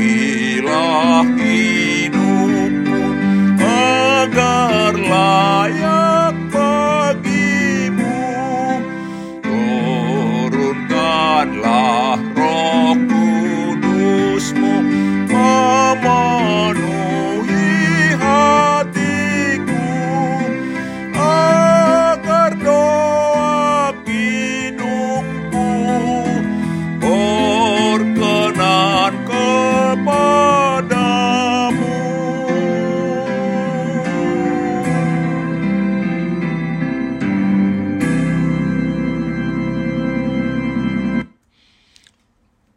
Ilahi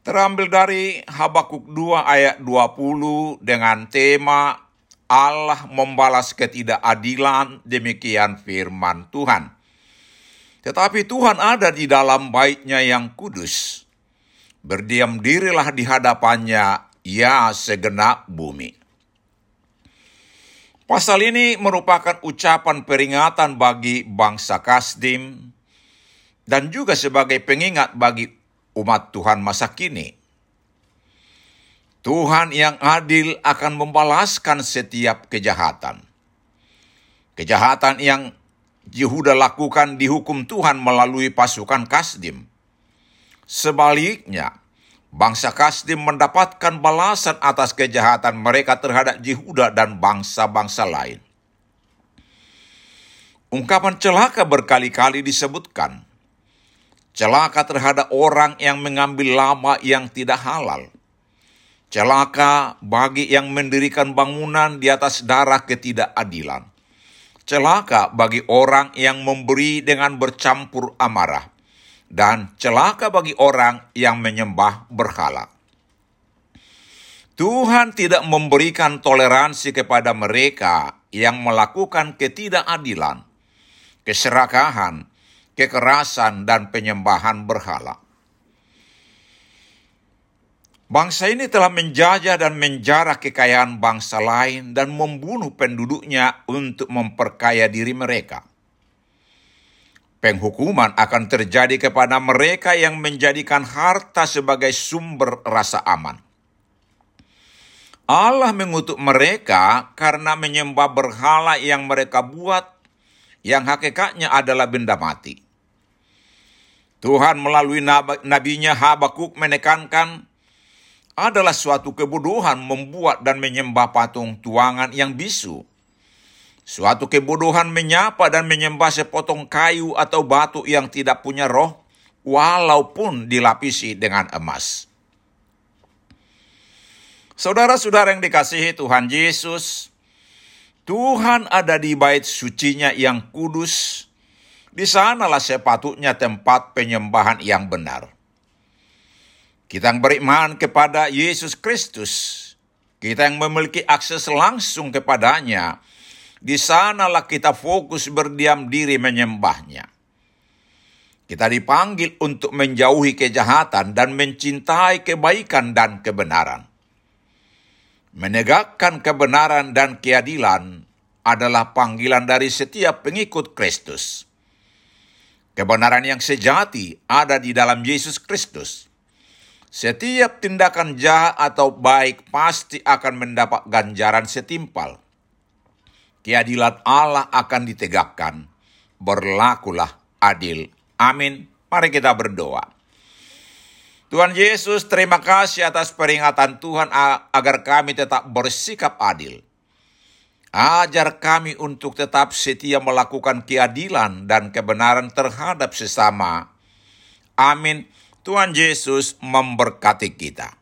terambil dari Habakuk 2 ayat 20 dengan tema Allah membalas ketidakadilan demikian firman Tuhan. Tetapi Tuhan ada di dalam baiknya yang kudus. Berdiam dirilah di hadapannya, ya segenap bumi. Pasal ini merupakan ucapan peringatan bagi bangsa Kasdim dan juga sebagai pengingat bagi umat Tuhan masa kini. Tuhan yang adil akan membalaskan setiap kejahatan. Kejahatan yang Yehuda lakukan dihukum Tuhan melalui pasukan Kasdim. Sebaliknya, bangsa Kasdim mendapatkan balasan atas kejahatan mereka terhadap Yehuda dan bangsa-bangsa lain. Ungkapan celaka berkali-kali disebutkan celaka terhadap orang yang mengambil lama yang tidak halal, celaka bagi yang mendirikan bangunan di atas darah ketidakadilan, celaka bagi orang yang memberi dengan bercampur amarah, dan celaka bagi orang yang menyembah berhala. Tuhan tidak memberikan toleransi kepada mereka yang melakukan ketidakadilan, keserakahan, kekerasan, dan penyembahan berhala. Bangsa ini telah menjajah dan menjarah kekayaan bangsa lain dan membunuh penduduknya untuk memperkaya diri mereka. Penghukuman akan terjadi kepada mereka yang menjadikan harta sebagai sumber rasa aman. Allah mengutuk mereka karena menyembah berhala yang mereka buat, yang hakikatnya adalah benda mati. Tuhan melalui nabinya Habakuk menekankan adalah suatu kebodohan membuat dan menyembah patung tuangan yang bisu. Suatu kebodohan menyapa dan menyembah sepotong kayu atau batu yang tidak punya roh, walaupun dilapisi dengan emas. Saudara-saudara yang dikasihi Tuhan Yesus, Tuhan ada di bait sucinya yang kudus, di sanalah sepatutnya tempat penyembahan yang benar. Kita yang beriman kepada Yesus Kristus, kita yang memiliki akses langsung kepadanya, di sanalah kita fokus berdiam diri menyembahnya. Kita dipanggil untuk menjauhi kejahatan dan mencintai kebaikan dan kebenaran. Menegakkan kebenaran dan keadilan adalah panggilan dari setiap pengikut Kristus. Kebenaran yang sejati ada di dalam Yesus Kristus setiap tindakan jahat atau baik pasti akan mendapat ganjaran setimpal. Keadilan Allah akan ditegakkan. Berlakulah adil. Amin. Mari kita berdoa. Tuhan Yesus, terima kasih atas peringatan Tuhan agar kami tetap bersikap adil. Ajar kami untuk tetap setia melakukan keadilan dan kebenaran terhadap sesama. Amin. Tuhan Yesus memberkati kita.